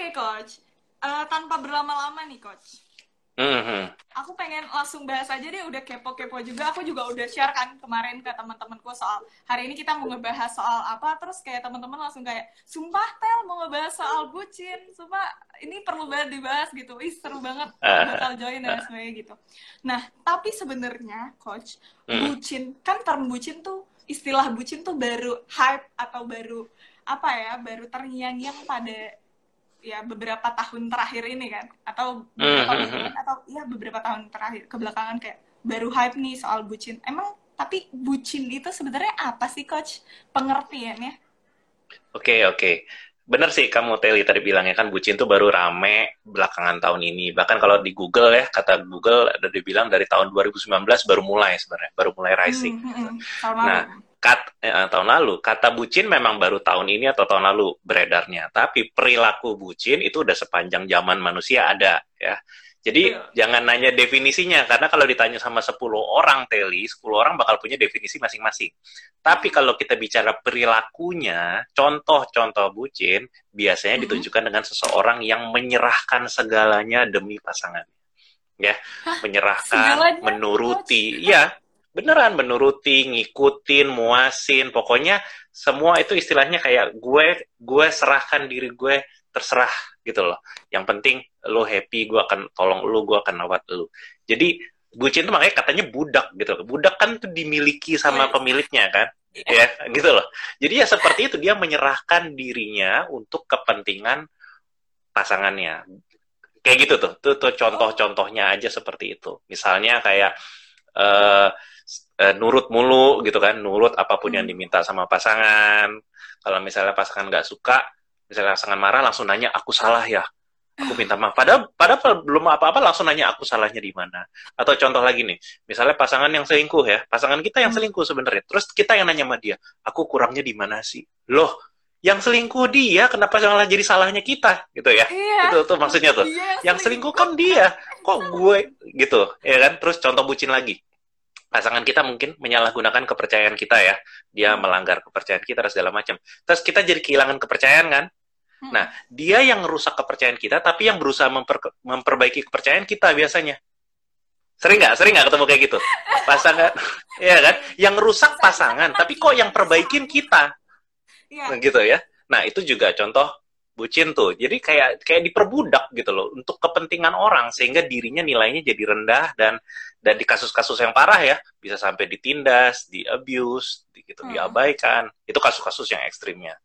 Oke, coach. Uh, tanpa berlama-lama nih, coach. Mm-hmm. Aku pengen langsung bahas aja deh, udah kepo-kepo juga. Aku juga udah share kan kemarin ke teman-temanku soal hari ini kita mau ngebahas soal apa, terus kayak teman-teman langsung kayak, sumpah Tel mau ngebahas soal bucin, sumpah ini perlu banget dibahas gitu. Ih seru banget bakal join dan sebagainya gitu. Nah, tapi sebenarnya coach, mm. bucin kan term bucin tuh istilah bucin tuh baru hype atau baru apa ya, baru terngiang-ngiang pada ya beberapa tahun terakhir ini kan atau beberapa mm -hmm. atau ya beberapa tahun terakhir kebelakangan kayak baru hype nih soal bucin emang tapi bucin itu sebenarnya apa sih coach pengertiannya oke okay, oke okay. Bener sih kamu Teli tadi bilangnya kan bucin tuh baru rame belakangan tahun ini. Bahkan kalau di Google ya kata Google ada dibilang dari tahun 2019 baru mulai sebenarnya baru mulai rising. Mm -hmm. nah kat, eh, tahun lalu. Kata bucin memang baru tahun ini atau tahun lalu beredarnya. Tapi perilaku bucin itu udah sepanjang zaman manusia ada ya jadi yeah. jangan nanya definisinya karena kalau ditanya sama 10 orang teli 10 orang bakal punya definisi masing-masing tapi hmm. kalau kita bicara perilakunya contoh-contoh bucin biasanya mm -hmm. ditunjukkan dengan seseorang yang menyerahkan segalanya demi pasangan ya menyerahkan Segalanya? menuruti ya beneran menuruti, ngikutin, muasin, pokoknya semua itu istilahnya kayak gue gue serahkan diri gue terserah gitu loh. Yang penting lo happy, gue akan tolong lo, gue akan rawat lo. Jadi bucin itu makanya katanya budak gitu. Budak kan tuh dimiliki sama iya. pemiliknya kan. Ya, gitu loh. Jadi ya seperti itu dia menyerahkan dirinya untuk kepentingan pasangannya. Kayak gitu tuh. Tuh, tuh contoh-contohnya aja seperti itu. Misalnya kayak uh, uh, nurut mulu gitu kan, nurut apa pun yang hmm. diminta sama pasangan. Kalau misalnya pasangan nggak suka, misalnya pasangan marah langsung nanya aku salah ya, aku minta maaf. Padahal, padahal belum apa-apa langsung nanya aku salahnya di mana. Atau contoh lagi nih, misalnya pasangan yang selingkuh ya, pasangan kita yang hmm. selingkuh sebenarnya. Terus kita yang nanya sama dia, aku kurangnya di mana sih? Loh, yang selingkuh dia, kenapa malah jadi salahnya kita gitu ya? Iya. Itu tuh maksudnya tuh. Iya, yang selingkuh kan dia, kok gue gitu, ya kan? Terus contoh bucin lagi pasangan kita mungkin menyalahgunakan kepercayaan kita ya dia hmm. melanggar kepercayaan kita dan segala macam terus kita jadi kehilangan kepercayaan kan hmm. nah dia yang rusak kepercayaan kita tapi yang berusaha memper, memperbaiki kepercayaan kita biasanya. Sering nggak? Sering nggak ketemu kayak gitu? Pasangan ya kan? Yang rusak pasangan tapi kok yang perbaikin kita? Ya. gitu ya. Nah itu juga contoh bucin tuh. Jadi kayak kayak diperbudak gitu loh untuk kepentingan orang sehingga dirinya nilainya jadi rendah dan dan di kasus-kasus yang parah ya bisa sampai ditindas, di abuse, di, gitu hmm. diabaikan. Itu kasus-kasus yang ekstrimnya